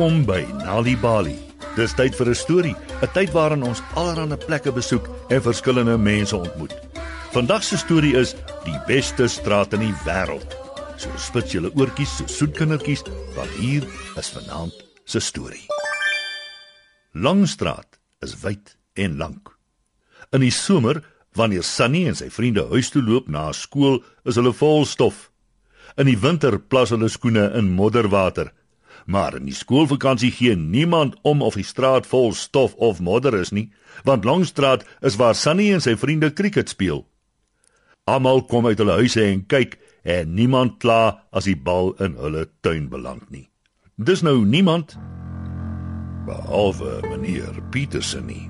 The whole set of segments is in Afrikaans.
Welkom by Nali Bali. Dis tyd vir 'n storie, 'n tyd waarin ons allerlei plekke besoek en verskillende mense ontmoet. Vandag se storie is die beste straat in die wêreld. So spits julle oortjies so soet kindertjies, want hier is vanaand se storie. Langstraat is wyd en lank. In die somer, wanneer Sunny en sy vriende huis toe loop na skool, is hulle vol stof. In die winter plas hulle skoene in modderwater. Maar in die skoolvakansie gee niemand om of die straat vol stof of modder is nie, want Langstraat is waar Sunny en sy vriende krieket speel. Almal kom uit hulle huise en kyk en niemand kla as die bal in hulle tuin beland nie. Dis nou niemand behalwe meneer Petersen nie.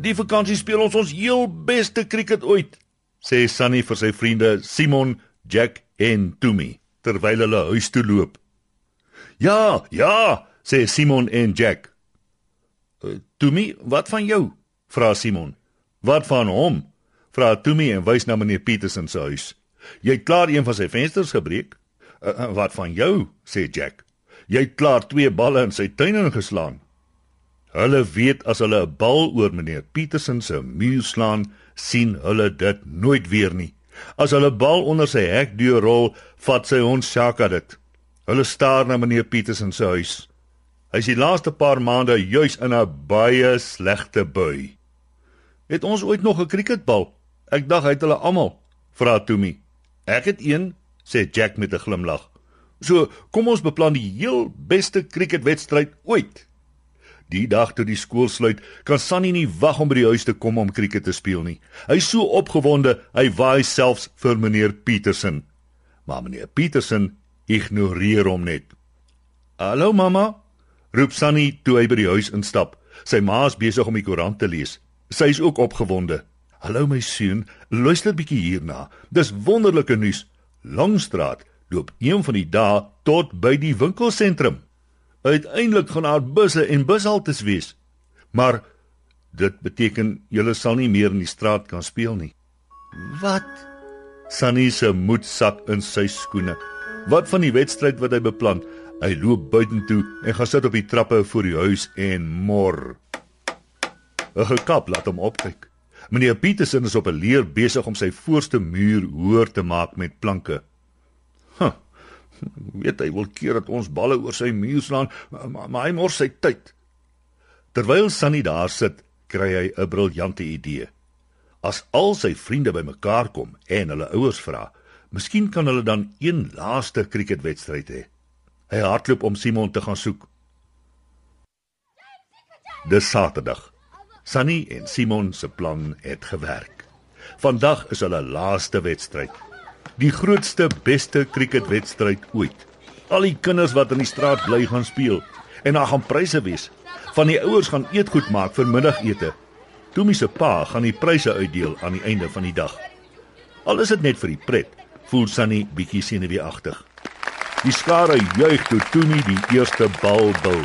Die vakansie speel ons ons heel beste krieket ooit, sê Sunny vir sy vriende Simon, Jack en Tumi terwyl hulle huis toe loop. Ja, ja, sê Simon en Jack. Uh, Tumi, wat van jou? vra Simon. Wat van hom? vra Tumi en wys na meneer Petersen se huis. Jy het klaar een van sy vensters gebreek? Uh, wat van jou? sê Jack. Jy het klaar twee balle in sy tuin ingeslaan. Hulle weet as hulle 'n bal oor meneer Petersen se muur slaan, sien hulle dit nooit weer nie. As hulle bal onder sy hek deur rol, vat sy hond Shaka dit. Hulle staar na meneer Petersen se huis. Hy is die laaste paar maande juis in 'n baie slegte bui. Het ons ooit nog 'n cricketbal? Ek dink hy het hulle almal, vra Tumi. Ek het een, sê Jack met 'n glimlag. So, kom ons beplan die heel beste cricketwedstryd ooit. Die dag toe die skool sluit, kan Sunny nie wag om by die huis te kom om cricket te speel nie. Hy is so opgewonde, hy waai selfs vir meneer Petersen. Maar meneer Petersen ignoreer hom net. "Hallo mamma," roep Sunny toe hy by die huis instap. Sy ma is besig om die koerant te lees. Sy is ook opgewonde. "Hallo my seun, luister bietjie hierna. Dis wonderlike nuus. Langstraat loop een van die dae tot by die winkelsentrum. Uiteindelik gaan daar busse en bushaltes wees. Maar dit beteken julle sal nie meer in die straat kan speel nie." "Wat?" Sunny se moed sak in sy skoene. Wat van die wedstryd wat hy beplan? Hy loop buitentoe en gaan sit op die trappe voor die huis en mor. 'n Gekap laat hom opkyk. Meneer Petersen is op 'n leer besig om sy voorste muur hoër te maak met planke. Huh. Weet hy wil keer dat ons balle oor sy muur slaan, maar, maar hy mors sy tyd. Terwyl Sunny daar sit, kry hy 'n briljante idee. As al sy vriende bymekaar kom en hulle ouers vra, Miskien kan hulle dan een laaste cricketwedstryd hê. Hy hardloop om Simon te gaan soek. Dis Saterdag. Sunny en Simon se plan het gewerk. Vandag is hulle laaste wedstryd. Die grootste, beste cricketwedstryd ooit. Al die kinders wat in die straat bly gaan speel en daar gaan pryse wees. Van die ouers gaan eetgoed maak vir middagete. Tommy se pa gaan die pryse uitdeel aan die einde van die dag. Al is dit net vir die pret, voel Sunny bietjie senuweeagtig. Die skare juig toe Tony die eerste bal bil.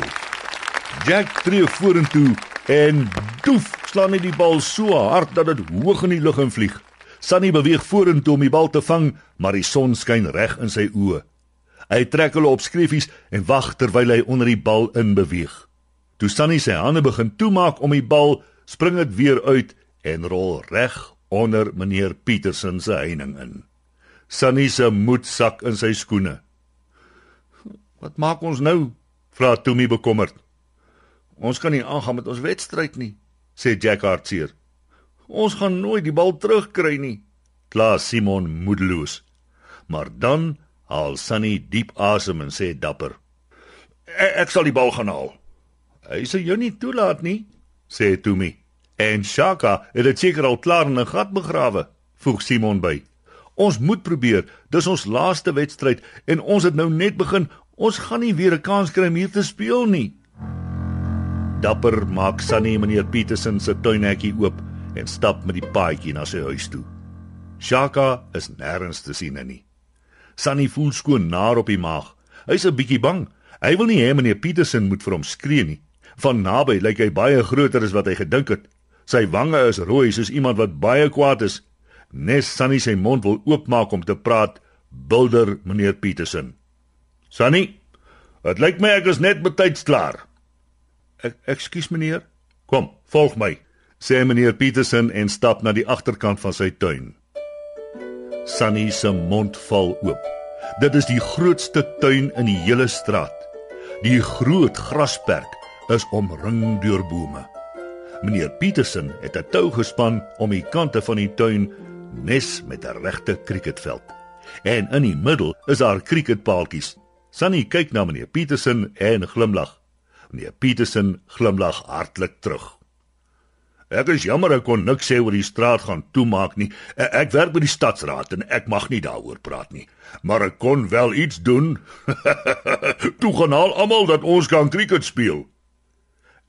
Jack tree vorentoe en doef slaan hy die bal so hard dat dit hoog in die lug invlieg. Sunny beweeg vorentoe om die bal te vang, maar die son skyn reg in sy oë. Hy trek hulle op skreefies en wag terwyl hy onder die bal in beweeg. Toe Sunny sy hande begin toemaak om die bal, spring dit weer uit en rol reg onder meneer Petersen se heining in. Sunny se moed sak in sy skoene. Wat maak ons nou? vra Tommy bekommerd. Ons kan nie aangaan met ons wedstryd nie, sê Jack hartseer. Ons gaan nooit die bal terugkry nie, kla Simon moedeloos. Maar dan haal Sunny diep asem en sê dapper: e "Ek sal die bal gaan haal." "Hy sê jou nie toelaat nie," sê Tommy. "En Shaka het dit seker al klaar in 'n gat begrawe," voeg Simon by. Ons moet probeer. Dis ons laaste wedstryd en ons het nou net begin. Ons gaan nie weer 'n kans kry om hier te speel nie. Dapper maak Sunny meneer Petersen se tuinhekkie oop en stap met die paadjie na sy huis toe. Shaka is nêrens te sien nie. Sunny voel skoon naar op die maag. Hy's 'n bietjie bang. Hy wil nie hê meneer Petersen moet vir hom skree nie. Van naby lyk hy baie groter as wat hy gedink het. Sy wange is rooi soos iemand wat baie kwaad is Nes Sunny sy mond wil oopmaak om te praat, bulder meneer Petersen. Sunny, Dit lyk my ek is net betyds klaar. Ek ekskuus meneer. Kom, volg my, sê meneer Petersen en stap na die agterkant van sy tuin. Sunny se mond val oop. Dit is die grootste tuin in die hele straat. Die groot grasperk is omring deur bome. Meneer Petersen het 'n tou gespan om die kante van die tuin nes met 'n regte kriketveld. En in die middel is daar kriketpaaltjies. Sunny kyk na meneer Petersen en glimlag. Meneer Petersen glimlag hartlik terug. Ek is jammer ek kon niks sê oor die straat gaan toemaak nie. E, ek werk by die stadsraad en ek mag nie daaroor praat nie. Maar ek kon wel iets doen. Toe gaan al almal dat ons kan krieket speel.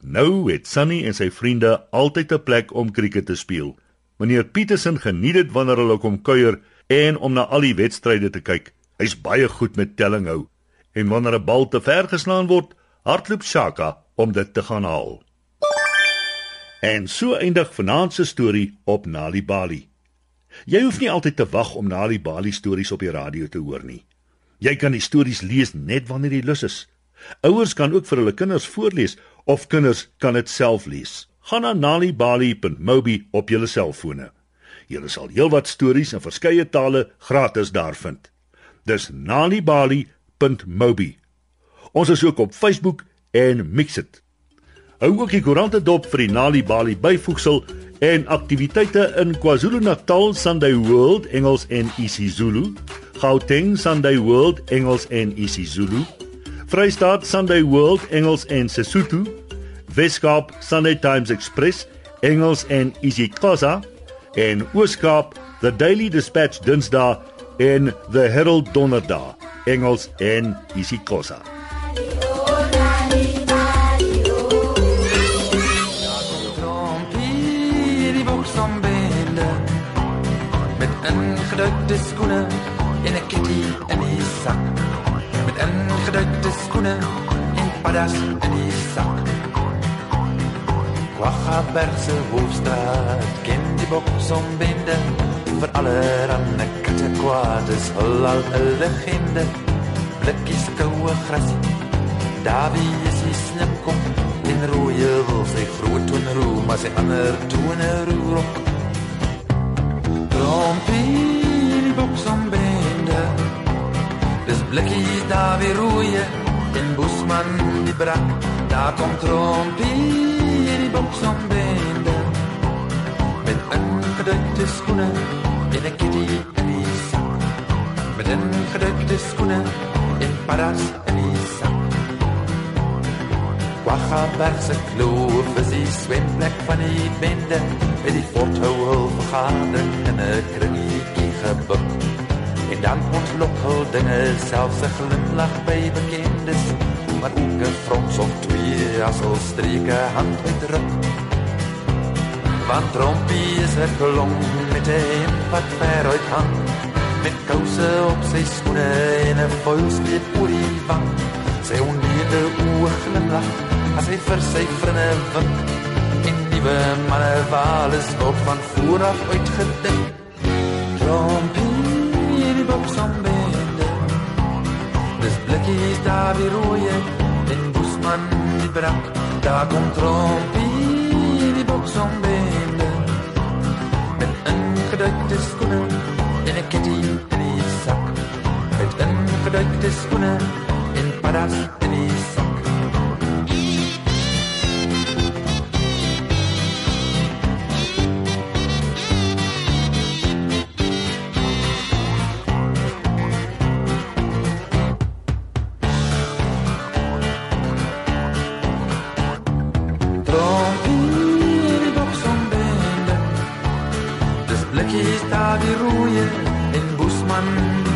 Nou het Sunny en sy vriende altyd 'n plek om krieket te speel. Meneer Petersen geniet dit wanneer hulle kom kuier en om na al die wedstryde te kyk. Hy's baie goed met telling hou. En wanneer 'n bal te ver geslaan word, hardloop Shaka om dit te gaan haal. En so eindig vanaand se storie op Nali Bali. Jy hoef nie altyd te wag om Nali Bali stories op die radio te hoor nie. Jy kan die stories lees net wanneer jy lus is. Ouers kan ook vir hulle kinders voorlees of kinders kan dit self lees. Gaan na nalibali.mobi op julle selfone. Julle sal heelwat stories in verskeie tale gratis daar vind. Dis nalibali.mobi. Ons is ook op Facebook en Mixit. Hou ook die koerante dop vir die Nalibali byvoegsel en aktiwiteite in KwaZulu-Natal Sunday World Engels en isiZulu, Gauteng Sunday World Engels en isiZulu, Vrystaat Sunday World Engels en Sesotho, Weskaap Sunday Times Express Engels en isiXhosa en Ooskaap The Daily Dispatch Dinsdae en The Herald Donderdag Engels en isiXhosa. ingedrukte skoene en 'n kitty in die sak. Met ingedrukte skoene en paddas in die sak. Kwaggaberg se hoofstraat ken die boks om binde vir allerhande katte kwaad is hul al 'n legende. Blikkies koue gras. Davie is die snipkom in rooi wil sy groot toe roe maar sy ander toe 'n roe. Rompie boksambende Dis blikkies daar weer roeie En Boesman die brak Daar kom trompie in die boksambende Met ingedrukte skoene En een kitty in die sak Met ingedrukte skoene En paras in die sak Quaggabergse kloof is die zwemplek van die bende. Met die forthouwel vergadering in een kringetjie gebuk En dan ontlok hul dinge selfs 'n glimlag by bekendes Maar ook 'n frons of twee as hul streke hand uitdruk Want Trompie is 'n klomp met 'n hemp wat ver uit hang. Met kouse op sy skoene en 'n vuilspeet oor die wang. Sy ondierde oë glimlag as hy vir sy vriende wink. En nuwe manne waal is op van vooraf uitgedink. Trompie boksambende Dis blikkies daar weer rooie En Boesman die brak Daar kom trompie die boksambende Met ingedrukte skoene En een kitty in die sak Met ingedrukte skoene En paddas in die sak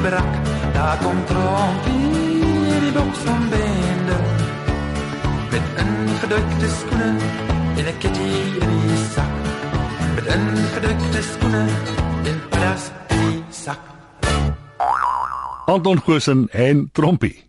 Brak daar kom trompie die boks van bende. Met ingedrukte skoene en 'n kitty in die sak met ingedrukte skoene en plas in die sak Anton Goosen en Trompie